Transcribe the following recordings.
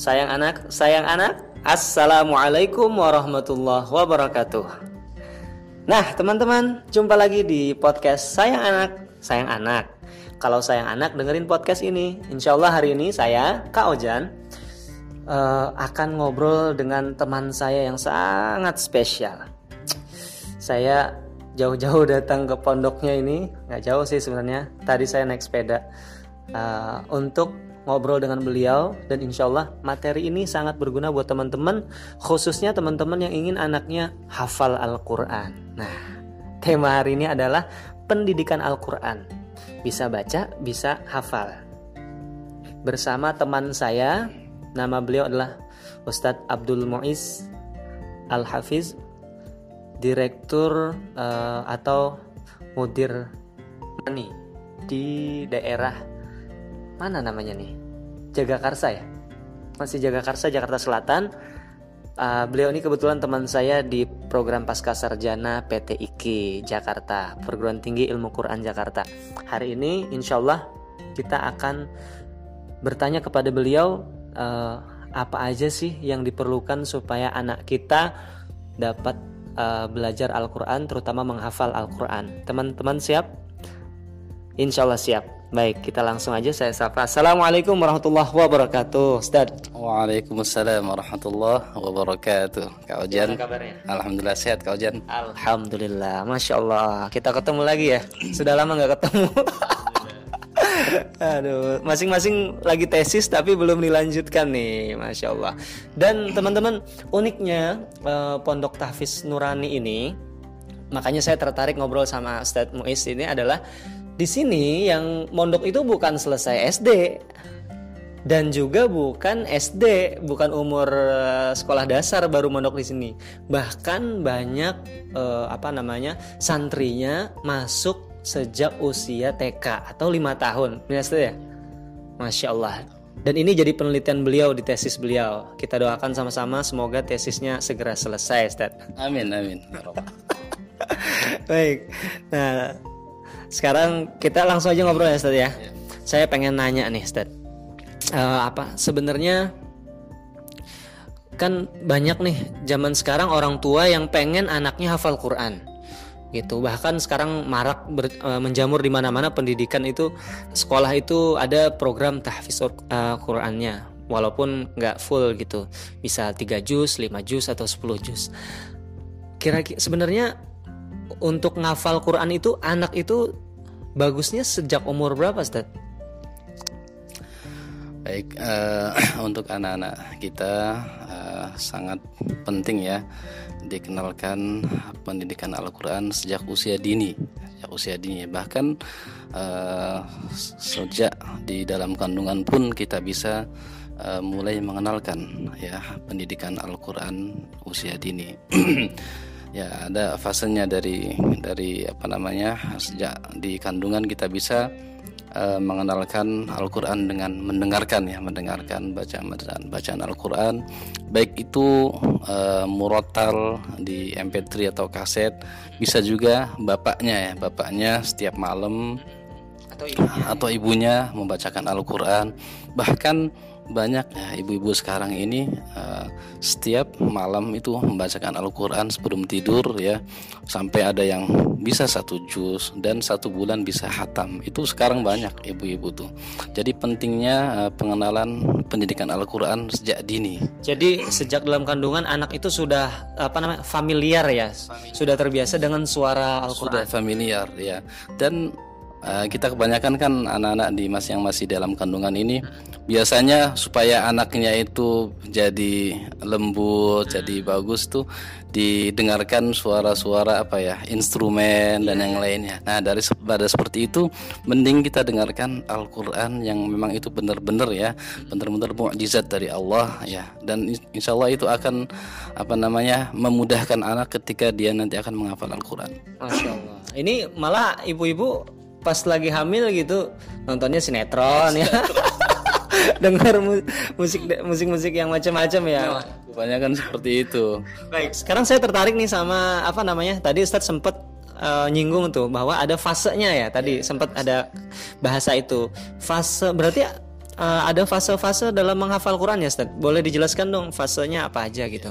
Sayang anak, sayang anak, Assalamualaikum warahmatullahi wabarakatuh. Nah, teman-teman, jumpa lagi di podcast Sayang Anak, Sayang Anak. Kalau sayang anak dengerin podcast ini, insya Allah hari ini saya, Kak Ojan, uh, akan ngobrol dengan teman saya yang sangat spesial. Saya jauh-jauh datang ke pondoknya ini, nggak jauh sih sebenarnya. Tadi saya naik sepeda uh, untuk ngobrol dengan beliau dan insya Allah materi ini sangat berguna buat teman-teman khususnya teman-teman yang ingin anaknya hafal Al-Quran. Nah tema hari ini adalah pendidikan Al-Quran. Bisa baca bisa hafal. Bersama teman saya nama beliau adalah Ustadz Abdul Muiz Al-Hafiz direktur uh, atau mudir mani di daerah mana namanya nih Jagakarsa ya? Masih Jagakarsa Jakarta Selatan. Uh, beliau ini kebetulan teman saya di program pasca sarjana PT IKI Jakarta perguruan tinggi ilmu Quran Jakarta. Hari ini insya Allah kita akan bertanya kepada beliau uh, apa aja sih yang diperlukan supaya anak kita dapat uh, belajar Al-Quran terutama menghafal Al-Quran. Teman-teman siap? Insya Allah siap Baik, kita langsung aja saya sapa. Assalamualaikum warahmatullahi wabarakatuh, Ustaz. Waalaikumsalam warahmatullahi wabarakatuh. Kak Ojan. kabarnya? Alhamdulillah sehat, Kak Ojan. Alhamdulillah, masya Allah. Kita ketemu lagi ya. Sudah lama nggak ketemu. Aduh, masing-masing lagi tesis tapi belum dilanjutkan nih, masya Allah. Dan teman-teman, uniknya eh, Pondok Tahfiz Nurani ini, makanya saya tertarik ngobrol sama Ustadz Muiz ini adalah di sini yang mondok itu bukan selesai SD dan juga bukan SD, bukan umur uh, sekolah dasar baru mondok di sini. Bahkan banyak uh, apa namanya santrinya masuk sejak usia TK atau lima tahun, biasa ya. Masya Allah. Dan ini jadi penelitian beliau di tesis beliau. Kita doakan sama-sama semoga tesisnya segera selesai, Ustaz. Amin, amin. Baik. Nah, sekarang kita langsung aja ngobrol ya Ustaz ya. Yeah. Saya pengen nanya nih Ustaz. Uh, apa sebenarnya kan banyak nih zaman sekarang orang tua yang pengen anaknya hafal Quran gitu bahkan sekarang marak ber, uh, menjamur di mana-mana pendidikan itu sekolah itu ada program tahfiz uh, Qurannya walaupun nggak full gitu bisa 3 juz 5 juz atau 10 juz kira-kira sebenarnya untuk ngafal Quran itu anak itu bagusnya sejak umur berapa, Ustaz? Baik, uh, untuk anak-anak kita uh, sangat penting ya dikenalkan pendidikan Al-Quran sejak usia dini, sejak usia dini. Bahkan uh, sejak di dalam kandungan pun kita bisa uh, mulai mengenalkan ya pendidikan Al-Quran usia dini. ya ada fasenya dari dari apa namanya sejak di kandungan kita bisa uh, mengenalkan Al-Qur'an dengan mendengarkan ya mendengarkan bacaan bacaan bacaan Al-Qur'an. Baik itu uh, murotal di MP3 atau kaset bisa juga bapaknya ya bapaknya setiap malam atau ibunya, atau ibunya membacakan Al-Qur'an. Bahkan banyak ya ibu-ibu sekarang ini uh, setiap malam itu membacakan Al-Quran sebelum tidur ya. Sampai ada yang bisa satu juz dan satu bulan bisa hatam. Itu sekarang banyak ibu-ibu tuh. Jadi pentingnya uh, pengenalan pendidikan Al-Quran sejak dini. Jadi sejak dalam kandungan anak itu sudah apa namanya familiar ya? Familiar. sudah terbiasa dengan suara Al-Quran. Sudah familiar ya. Dan uh, kita kebanyakan kan anak-anak di mas yang masih dalam kandungan ini biasanya supaya anaknya itu jadi lembut jadi bagus tuh didengarkan suara-suara apa ya instrumen dan yang lainnya. Nah dari pada seperti itu mending kita dengarkan Al-Quran yang memang itu benar-benar ya benar-benar mukjizat dari Allah ya. Dan insya Allah itu akan apa namanya memudahkan anak ketika dia nanti akan menghafal Al-Quran. Masya Allah. Ini malah ibu-ibu pas lagi hamil gitu nontonnya sinetron ya dengar musik musik musik yang macam-macam ya kebanyakan seperti itu baik sekarang saya tertarik nih sama apa namanya tadi Ustadz sempat uh, nyinggung tuh bahwa ada fasenya ya tadi yeah. sempat ada bahasa itu fase berarti uh, ada fase-fase dalam menghafal Quran ya Ustaz? Boleh dijelaskan dong fasenya apa aja gitu?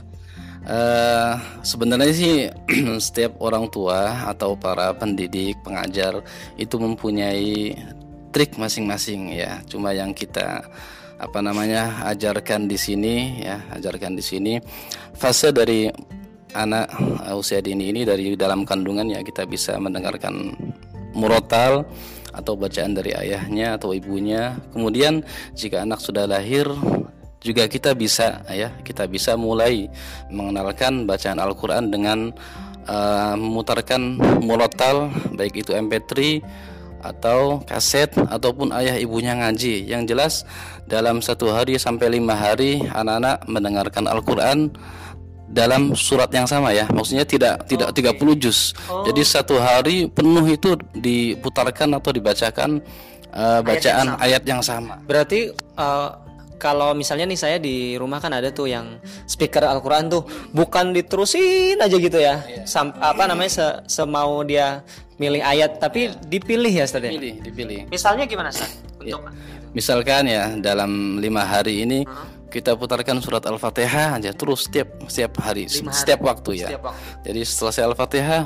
Uh, sebenarnya sih setiap orang tua atau para pendidik, pengajar itu mempunyai trik masing-masing ya. Cuma yang kita apa namanya ajarkan di sini ya, ajarkan di sini fase dari anak uh, usia dini ini dari dalam kandungan ya kita bisa mendengarkan murotal atau bacaan dari ayahnya atau ibunya. Kemudian jika anak sudah lahir juga kita bisa ya kita bisa mulai mengenalkan bacaan Al-Qur'an dengan uh, memutarkan murotal baik itu MP3 atau kaset ataupun ayah ibunya ngaji yang jelas dalam satu hari sampai lima hari anak-anak mendengarkan Al-Quran dalam surat yang sama ya maksudnya tidak tidak okay. 30 juz oh. jadi satu hari penuh itu diputarkan atau dibacakan uh, bacaan ayat yang sama, ayat yang sama. berarti uh, kalau misalnya nih saya di rumah kan ada tuh yang speaker Al-Qur'an tuh bukan diterusin aja gitu ya. Yeah. Sam, apa namanya se, semau dia milih ayat tapi yeah. dipilih ya Ustaz ya? Dipilih, dipilih. Misalnya gimana Ustaz? Untuk yeah. Misalkan ya dalam lima hari ini uh -huh kita putarkan surat Al-Fatihah aja terus setiap setiap hari, hari. setiap waktu ya. Setiap waktu. Jadi selesai Al-Fatihah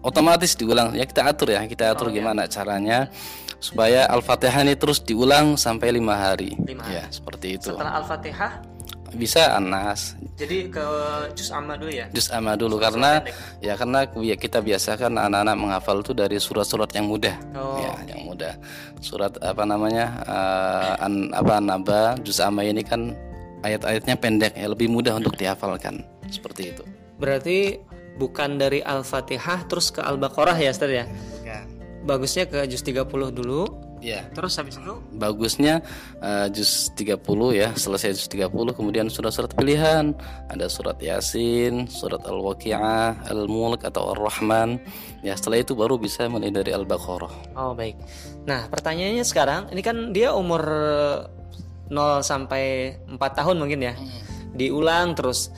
otomatis diulang ya kita atur ya kita atur oh, ya. gimana ya. caranya supaya Al-Fatihah ini terus diulang sampai lima hari. Lima hari. Ya seperti itu. Setelah Al-Fatihah bisa Anas. Jadi ke juz amma dulu ya. Juz amma dulu surat karena pendek. ya karena ya kita biasakan anak-anak menghafal itu dari surat-surat yang mudah. Oh. Ya, yang mudah. Surat apa namanya? Uh, an, apa Naba juz amma ini kan ayat-ayatnya pendek ya lebih mudah untuk dihafalkan seperti itu. Berarti bukan dari Al-Fatihah terus ke Al-Baqarah ya Ustaz ya? Bagusnya ke juz 30 dulu. Ya. Terus habis itu bagusnya uh, juz 30 ya, selesai juz 30 kemudian surat-surat pilihan, ada surat Yasin, surat Al-Waqiah, Al-Mulk atau Ar-Rahman. Ya, setelah itu baru bisa mulai dari Al-Baqarah. Oh, baik. Nah, pertanyaannya sekarang, ini kan dia umur 0 sampai 4 tahun mungkin ya. Hmm. Diulang terus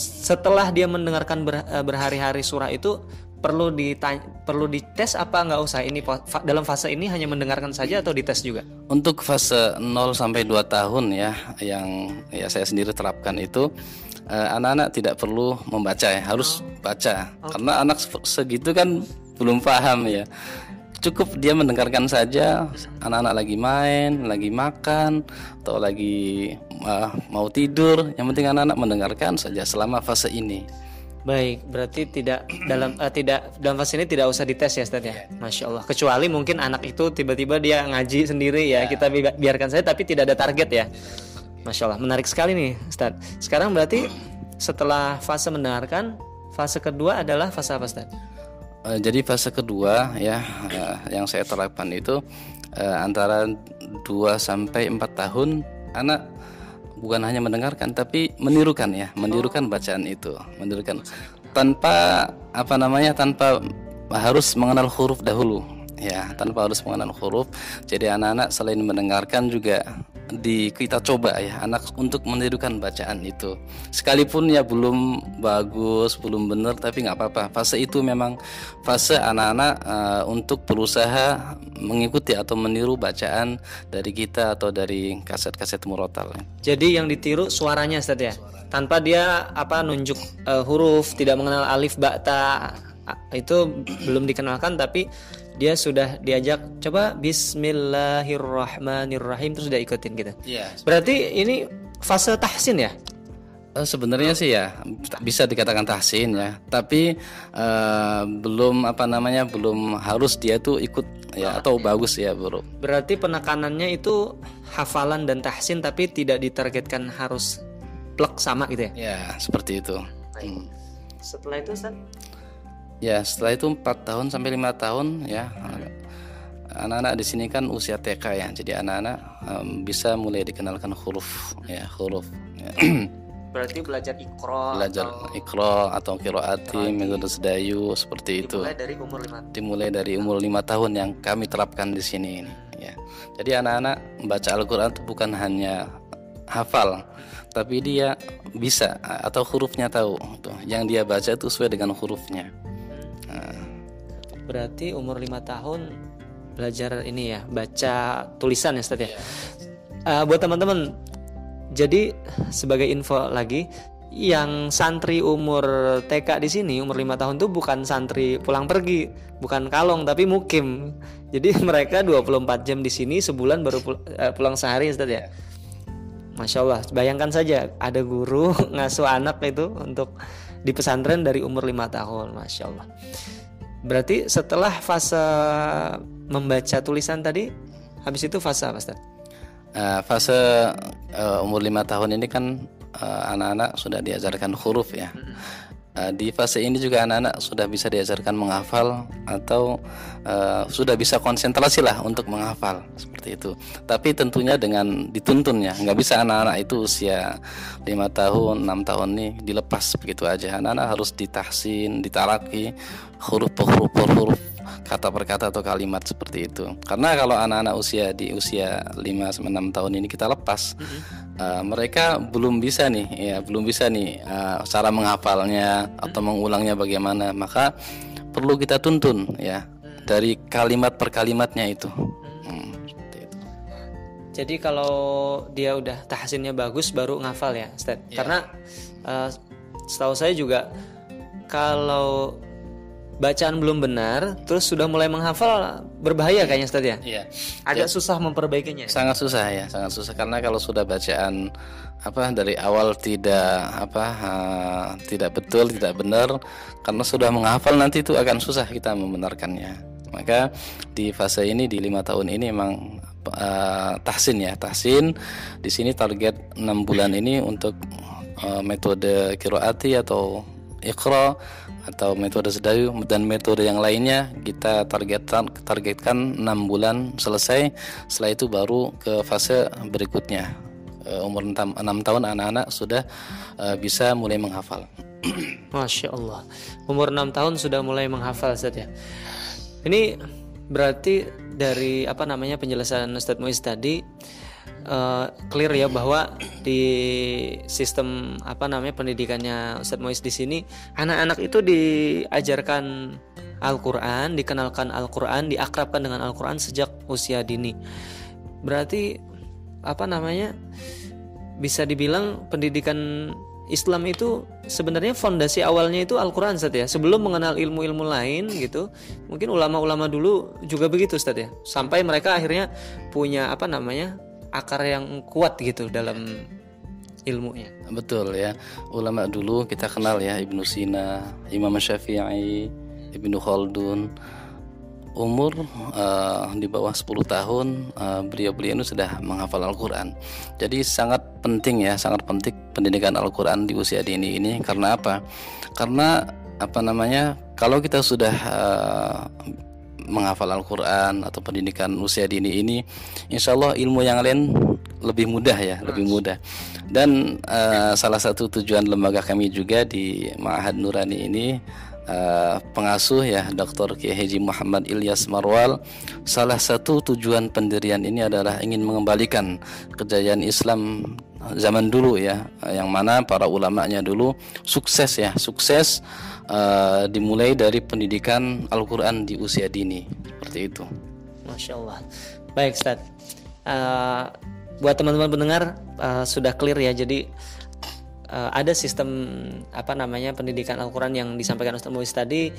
setelah dia mendengarkan ber, eh, berhari-hari surah itu perlu ditanya, perlu dites apa nggak usah ini dalam fase ini hanya mendengarkan saja atau dites juga untuk fase 0 sampai 2 tahun ya yang ya saya sendiri terapkan itu eh, anak-anak tidak perlu membaca ya harus baca okay. karena anak segitu kan belum paham ya cukup dia mendengarkan saja anak-anak lagi main, lagi makan atau lagi uh, mau tidur. Yang penting anak-anak mendengarkan saja selama fase ini. Baik, berarti tidak dalam uh, tidak dalam fase ini tidak usah dites ya Ustaz ya. Iya. Masya Allah. Kecuali mungkin anak itu tiba-tiba dia ngaji sendiri ya, ya. kita biarkan saja tapi tidak ada target ya. Masya Allah, menarik sekali nih Ustaz. Sekarang berarti setelah fase mendengarkan, fase kedua adalah fase apa Ustaz? Uh, jadi fase kedua ya uh, yang saya terapkan itu uh, antara 2 sampai 4 tahun anak bukan hanya mendengarkan tapi menirukan ya, menirukan bacaan itu, menirukan. Tanpa apa namanya tanpa harus mengenal huruf dahulu. Ya tanpa harus mengenal huruf. Jadi anak-anak selain mendengarkan juga di kita coba ya anak untuk menirukan bacaan itu. Sekalipun ya belum bagus belum benar tapi nggak apa-apa. Fase itu memang fase anak-anak uh, untuk berusaha mengikuti atau meniru bacaan dari kita atau dari kaset-kaset murotal jadi yang ditiru suaranya Ustaz ya? Tanpa dia apa nunjuk uh, huruf tidak mengenal alif bata itu belum dikenalkan tapi dia sudah diajak coba Bismillahirrahmanirrahim terus sudah ikutin gitu. Iya. Berarti ini fase tahsin ya? Uh, sebenarnya sih ya bisa dikatakan tahsin ya, tapi uh, belum apa namanya belum harus dia tuh ikut ya atau bagus ya bro. Berarti penekanannya itu hafalan dan tahsin tapi tidak ditargetkan harus plek sama gitu ya? Ya seperti itu. Hmm. Setelah itu Ustaz? Ya, setelah itu 4 tahun sampai lima tahun ya. Anak-anak di sini kan usia TK ya. Jadi anak-anak um, bisa mulai dikenalkan huruf ya, huruf. Ya. Berarti belajar ikro belajar atau... ikro atau kiroati, metode sedayu seperti itu. Dimulai dari umur 5 Dimulai dari umur 5 tahun yang kami terapkan di sini ini ya. Jadi anak-anak membaca Al-Qur'an itu bukan hanya hafal, tapi dia bisa atau hurufnya tahu tuh. Yang dia baca itu sesuai dengan hurufnya. Berarti umur lima tahun belajar ini ya, baca tulisan ya Ustaz ya. uh, buat teman-teman jadi sebagai info lagi yang santri umur TK di sini umur lima tahun tuh bukan santri pulang pergi, bukan kalong tapi mukim. Jadi mereka 24 jam di sini sebulan baru eh, pulang sehari Ustaz ya. Masya Allah, bayangkan saja ada guru ngasuh anak itu untuk di pesantren dari umur lima tahun, Masya Allah. Berarti setelah fase membaca tulisan tadi, habis itu fase apa Ustaz? Uh, fase uh, umur lima tahun ini kan Eh, anak-anak uh, sudah diajarkan huruf ya. Uh, di fase ini juga anak-anak sudah bisa diajarkan menghafal atau uh, sudah bisa konsentrasi lah untuk menghafal seperti itu. Tapi tentunya dengan dituntunnya, nggak bisa anak-anak itu usia lima tahun, enam tahun nih dilepas begitu aja. Anak-anak harus ditahsin, ditaraki huruf per huruf per huruf kata per kata atau kalimat seperti itu. Karena kalau anak-anak usia di usia 5 sampai 6 tahun ini kita lepas, mm -hmm. Uh, mereka belum bisa nih ya, belum bisa nih uh, cara menghafalnya atau mengulangnya bagaimana. Maka perlu kita tuntun ya dari kalimat per kalimatnya itu. Hmm, itu. Jadi kalau dia udah tahsinnya bagus baru ngafal ya, Ustaz. Yeah. Karena uh, setahu saya juga kalau bacaan belum benar terus sudah mulai menghafal berbahaya kayaknya Ustaz ya. Iya. Agak ya. susah memperbaikinya. Sangat susah ya, sangat susah karena kalau sudah bacaan apa dari awal tidak apa uh, tidak betul, tidak benar karena sudah menghafal nanti itu akan susah kita membenarkannya. Maka di fase ini di lima tahun ini memang uh, tahsin ya, tahsin. Di sini target enam bulan ini untuk uh, metode kiroati atau ikro atau metode sedayu dan metode yang lainnya kita targetkan targetkan 6 bulan selesai. Setelah itu baru ke fase berikutnya. Uh, umur 6, 6 tahun anak-anak sudah uh, bisa mulai menghafal. Masya Allah. Umur 6 tahun sudah mulai menghafal saja ini berarti dari apa namanya penjelasan Ustadz Muiz tadi uh, clear ya bahwa di sistem apa namanya pendidikannya Ustadz Mois di sini anak-anak itu diajarkan Al-Qur'an, dikenalkan Al-Qur'an, diakrabkan dengan Al-Qur'an sejak usia dini. Berarti apa namanya? Bisa dibilang pendidikan Islam itu sebenarnya fondasi awalnya itu Al-Quran Ustaz ya Sebelum mengenal ilmu-ilmu lain gitu Mungkin ulama-ulama dulu juga begitu Ustaz ya Sampai mereka akhirnya punya apa namanya akar yang kuat gitu dalam ilmunya. Betul ya. Ulama dulu kita kenal ya Ibnu Sina, Imam Syafi'i, Ibnu Khaldun. Umur uh, di bawah 10 tahun uh, beliau-beliau itu sudah menghafal Al-Qur'an. Jadi sangat penting ya, sangat penting pendidikan Al-Qur'an di usia dini ini karena apa? Karena apa namanya? Kalau kita sudah uh, menghafal Al-Quran atau pendidikan usia dini ini, insya Allah ilmu yang lain lebih mudah ya, lebih mudah. Dan uh, salah satu tujuan lembaga kami juga di Ma'had Nurani ini uh, pengasuh ya Dr. Kiai Haji Muhammad Ilyas Marwal salah satu tujuan pendirian ini adalah ingin mengembalikan kejayaan Islam zaman dulu ya yang mana para ulamanya dulu sukses ya sukses uh, dimulai dari pendidikan Al-Quran di usia dini seperti itu. Masya Allah. Baik, Ustaz. Uh, buat teman-teman pendengar uh, sudah clear ya. Jadi uh, ada sistem apa namanya pendidikan Al-Quran yang disampaikan Ustaz Muiz tadi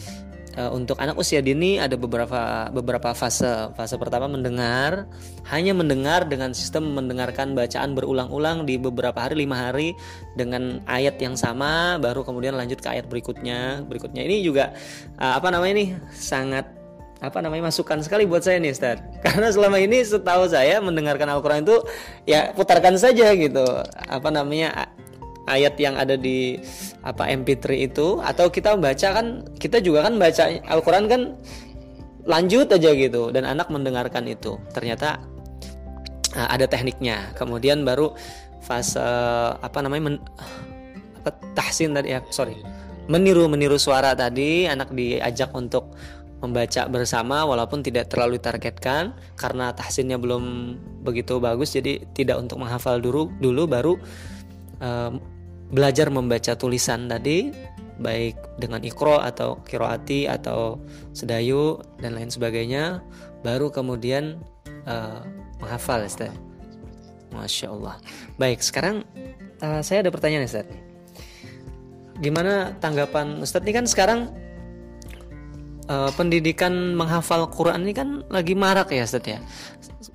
uh, untuk anak usia dini ada beberapa beberapa fase. Fase pertama mendengar, hanya mendengar dengan sistem mendengarkan bacaan berulang-ulang di beberapa hari lima hari dengan ayat yang sama, baru kemudian lanjut ke ayat berikutnya. Berikutnya ini juga uh, apa namanya nih sangat apa namanya masukan sekali buat saya nih Ustaz karena selama ini setahu saya mendengarkan Al-Quran itu ya putarkan saja gitu apa namanya ayat yang ada di apa MP3 itu atau kita baca kan kita juga kan baca Al-Qur'an kan lanjut aja gitu dan anak mendengarkan itu. Ternyata uh, ada tekniknya. Kemudian baru fase apa namanya men, apa tahsin tadi ya, sorry. Meniru meniru suara tadi anak diajak untuk membaca bersama walaupun tidak terlalu targetkan karena tahsinnya belum begitu bagus jadi tidak untuk menghafal dulu dulu baru belajar membaca tulisan tadi baik dengan ikro atau kiroati atau sedayu dan lain sebagainya baru kemudian uh, menghafal Ustaz. Masya Allah. Baik, sekarang uh, saya ada pertanyaan Ustaz. Gimana tanggapan Ustaz ini kan sekarang uh, pendidikan menghafal Quran ini kan lagi marak ya Ustaz ya.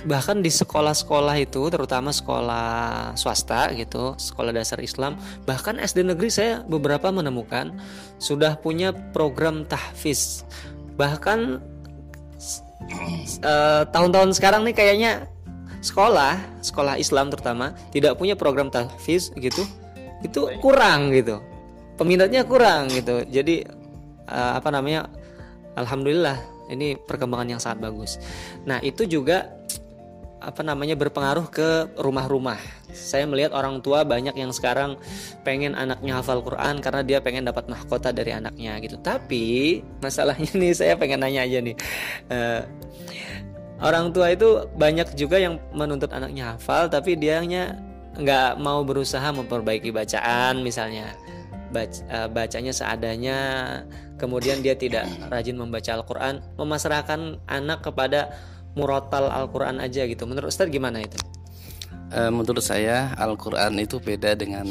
Bahkan di sekolah-sekolah itu terutama sekolah swasta gitu, sekolah dasar Islam, bahkan SD negeri saya beberapa menemukan sudah punya program tahfiz. Bahkan uh, tahun-tahun sekarang nih kayaknya sekolah, sekolah Islam terutama tidak punya program tahfiz gitu. Itu kurang gitu peminatnya kurang gitu jadi uh, apa namanya alhamdulillah ini perkembangan yang sangat bagus nah itu juga apa namanya berpengaruh ke rumah-rumah. Saya melihat orang tua banyak yang sekarang pengen anaknya hafal Quran karena dia pengen dapat mahkota dari anaknya gitu. Tapi masalahnya nih saya pengen nanya aja nih. Uh, orang tua itu banyak juga yang menuntut anaknya hafal tapi dianya nggak mau berusaha memperbaiki bacaan misalnya baca, uh, bacanya seadanya kemudian dia tidak rajin membaca Al-Quran memasrahkan anak kepada murotal Al-Quran aja gitu menurut Ustadz gimana itu? Uh, menurut saya Al-Quran itu beda dengan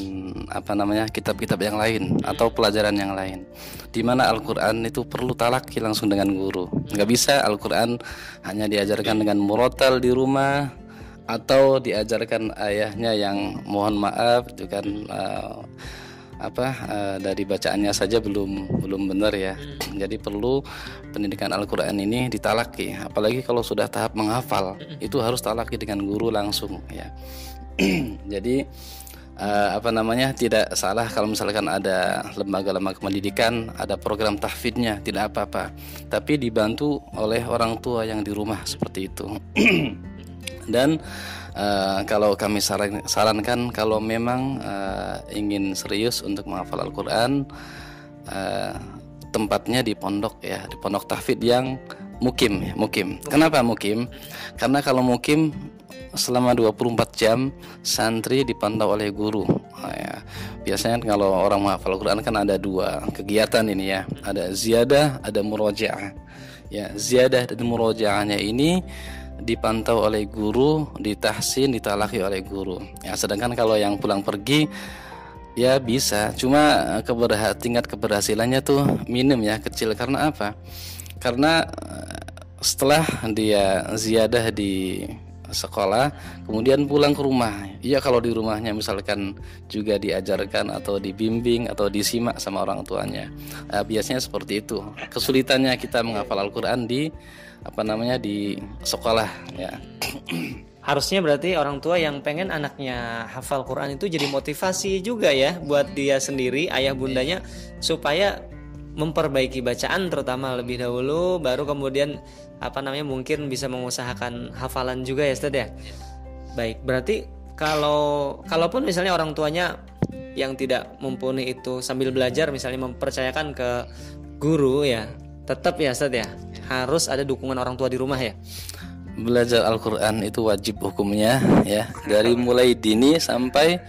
apa namanya kitab-kitab yang lain atau pelajaran yang lain. Di mana Al-Quran itu perlu talaki langsung dengan guru. Nggak bisa Al-Quran hanya diajarkan dengan murotal di rumah atau diajarkan ayahnya yang mohon maaf itu kan uh, apa uh, dari bacaannya saja belum belum benar ya. Hmm. Jadi perlu pendidikan Al-Qur'an ini ditalaki, apalagi kalau sudah tahap menghafal, hmm. itu harus talaki dengan guru langsung ya. Jadi uh, apa namanya tidak salah kalau misalkan ada lembaga-lembaga pendidikan ada program tahfidnya tidak apa-apa tapi dibantu oleh orang tua yang di rumah seperti itu dan Uh, kalau kami saran, sarankan kalau memang uh, ingin serius untuk menghafal Al-Quran uh, tempatnya di pondok ya di pondok tahfid yang mukim ya mukim. Kenapa mukim? Karena kalau mukim selama 24 jam santri dipantau oleh guru. Nah, ya. biasanya kalau orang menghafal Al-Quran kan ada dua kegiatan ini ya. Ada ziyadah ada murojaah. Ya ziyadah dan murojaahnya ini dipantau oleh guru, ditahsin, ditalaki oleh guru. Ya, sedangkan kalau yang pulang pergi ya bisa, cuma eh, keberha tingkat keberhasilannya tuh minim ya, kecil karena apa? Karena eh, setelah dia ziyadah di sekolah, kemudian pulang ke rumah. Iya kalau di rumahnya misalkan juga diajarkan atau dibimbing atau disimak sama orang tuanya. Nah, biasanya seperti itu. Kesulitannya kita menghafal Al-Qur'an di apa namanya di sekolah ya. Harusnya berarti orang tua yang pengen anaknya hafal Quran itu jadi motivasi juga ya buat dia sendiri, ayah bundanya supaya memperbaiki bacaan terutama lebih dahulu baru kemudian apa namanya mungkin bisa mengusahakan hafalan juga ya Ustaz ya. Baik, berarti kalau kalaupun misalnya orang tuanya yang tidak mumpuni itu sambil belajar misalnya mempercayakan ke guru ya, tetap ya Ustaz ya? Harus ada dukungan orang tua di rumah ya? Belajar Al-Quran itu wajib hukumnya ya. Dari mulai dini sampai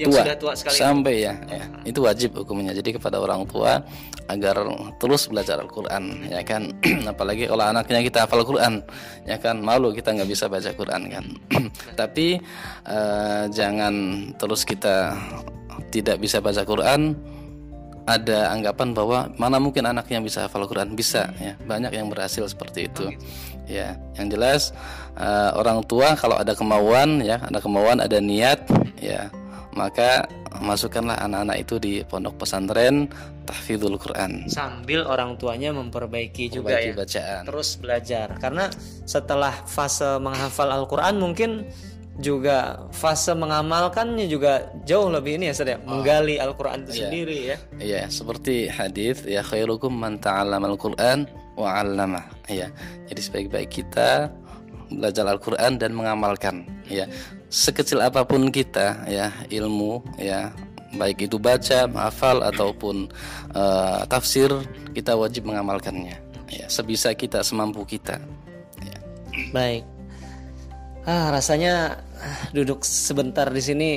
yang tua, sudah tua sekali sampai ya, ya. Itu wajib hukumnya. Jadi kepada orang tua agar terus belajar Al-Quran ya kan? Apalagi kalau anaknya kita hafal Quran ya kan? Malu kita nggak bisa baca Quran kan? Tapi uh, jangan terus kita tidak bisa baca Quran. Ada anggapan bahwa mana mungkin anaknya bisa hafal Quran? Bisa ya. Banyak yang berhasil seperti itu. ya yang jelas uh, orang tua kalau ada kemauan ya ada kemauan ada niat ya maka masukkanlah anak-anak itu di pondok pesantren tahfidzul Quran sambil orang tuanya memperbaiki juga ya bacaan terus belajar karena setelah fase menghafal Al-Quran mungkin juga fase mengamalkannya juga jauh lebih ini ya Ustaz ya, oh. menggali Al-Qur'an itu iya. sendiri ya. Iya, seperti hadis ya khairukum man ta'allama Al-Qur'an wa 'allama. Iya. Jadi sebaik-baik kita belajar Al-Qur'an dan mengamalkan ya. Sekecil apa pun kita ya ilmu ya baik itu baca, hafal ataupun uh, tafsir kita wajib mengamalkannya ya sebisa kita semampu kita ya. baik Ah, rasanya duduk sebentar di sini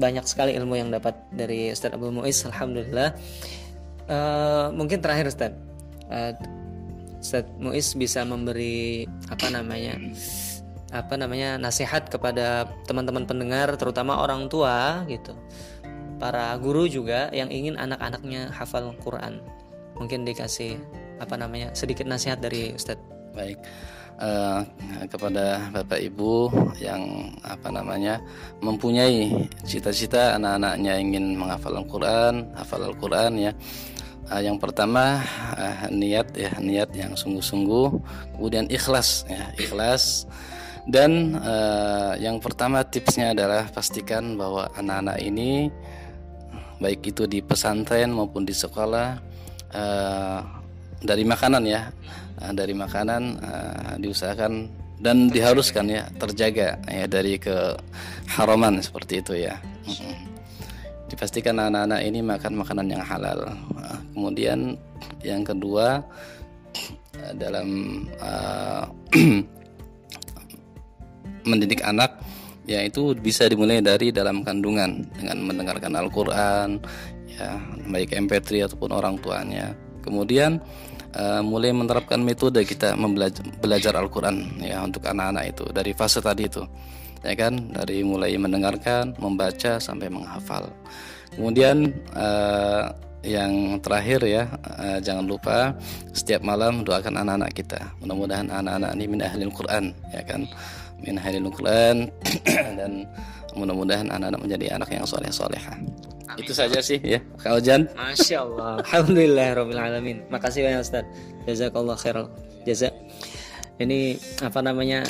banyak sekali ilmu yang dapat dari Ustaz Abu Muiz. Alhamdulillah. Uh, mungkin terakhir Ustaz. Uh, Ustaz Muiz bisa memberi apa namanya? Apa namanya nasihat kepada teman-teman pendengar terutama orang tua gitu. Para guru juga yang ingin anak-anaknya hafal Quran. Mungkin dikasih apa namanya sedikit nasihat dari Ustadz. Baik. Uh, kepada bapak ibu yang apa namanya mempunyai cita-cita anak-anaknya ingin menghafal Al-Quran hafal Al-Quran ya. Uh, yang pertama uh, niat ya niat yang sungguh-sungguh. Kemudian ikhlas ya ikhlas dan uh, yang pertama tipsnya adalah pastikan bahwa anak-anak ini baik itu di pesantren maupun di sekolah uh, dari makanan ya uh, dari makanan uh, diusahakan dan diharuskan ya terjaga ya dari ke haraman seperti itu ya. Dipastikan anak-anak ini makan makanan yang halal. Kemudian yang kedua dalam uh, mendidik anak ya itu bisa dimulai dari dalam kandungan dengan mendengarkan Al-Qur'an ya baik MP3 ataupun orang tuanya. Kemudian uh, mulai menerapkan metode kita membelajar belajar Al-Qur'an ya untuk anak-anak itu dari fase tadi itu. Ya kan dari mulai mendengarkan, membaca sampai menghafal. Kemudian uh, yang terakhir ya uh, jangan lupa setiap malam doakan anak-anak kita mudah-mudahan anak-anak ini min ahli Quran ya kan min halil Quran dan mudah-mudahan anak-anak menjadi anak yang soleh soleha. Itu saja sih ya, Kak Ojan. Masya Allah, Alhamdulillah Rabbil Alamin. Makasih banyak Ustaz. Jazakallah khairal jaza. Ini apa namanya?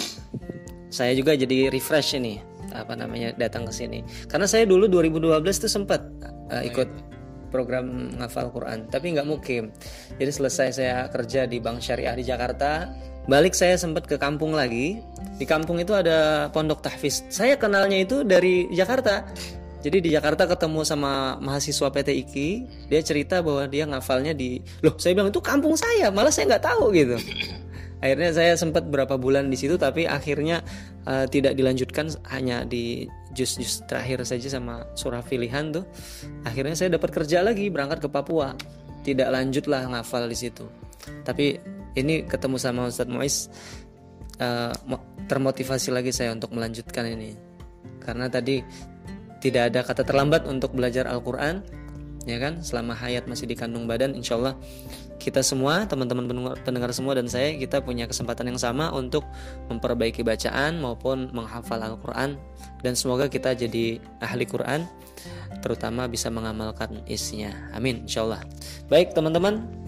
Saya juga jadi refresh ini apa namanya datang ke sini. Karena saya dulu 2012 tuh sempat uh, ikut program ngafal Quran, tapi nggak mukim. Jadi selesai saya kerja di Bank Syariah di Jakarta, balik saya sempat ke kampung lagi. Di kampung itu ada pondok tahfiz. Saya kenalnya itu dari Jakarta. Jadi di Jakarta ketemu sama mahasiswa PT IKI dia cerita bahwa dia ngafalnya di loh saya bilang itu kampung saya malah saya nggak tahu gitu. Akhirnya saya sempat berapa bulan di situ tapi akhirnya uh, tidak dilanjutkan hanya di jus-jus terakhir saja sama surah pilihan tuh. Akhirnya saya dapat kerja lagi berangkat ke Papua. Tidak lanjutlah ngafal di situ. Tapi ini ketemu sama Ustadz Muiz uh, termotivasi lagi saya untuk melanjutkan ini. Karena tadi tidak ada kata terlambat untuk belajar Al-Quran ya kan? Selama hayat masih dikandung badan insya Allah kita semua teman-teman pendengar semua dan saya kita punya kesempatan yang sama untuk memperbaiki bacaan maupun menghafal Al-Quran. Dan semoga kita jadi ahli Quran terutama bisa mengamalkan isinya. Amin insya Allah baik teman-teman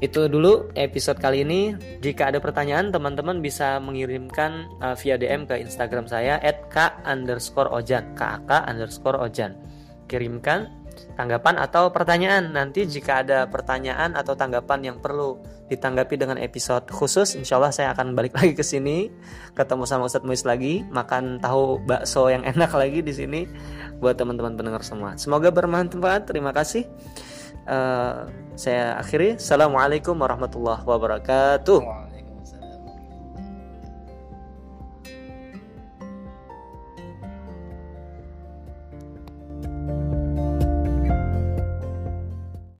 itu dulu episode kali ini. Jika ada pertanyaan, teman-teman bisa mengirimkan uh, via DM ke Instagram saya @k underscore ojan, kak underscore ojan. Kirimkan tanggapan atau pertanyaan. Nanti jika ada pertanyaan atau tanggapan yang perlu ditanggapi dengan episode khusus, insya Allah saya akan balik lagi ke sini, ketemu sama Ustadz Muis lagi, makan tahu bakso yang enak lagi di sini buat teman-teman pendengar semua. Semoga bermanfaat. Terima kasih. Uh, saya akhiri. Assalamualaikum warahmatullahi wabarakatuh.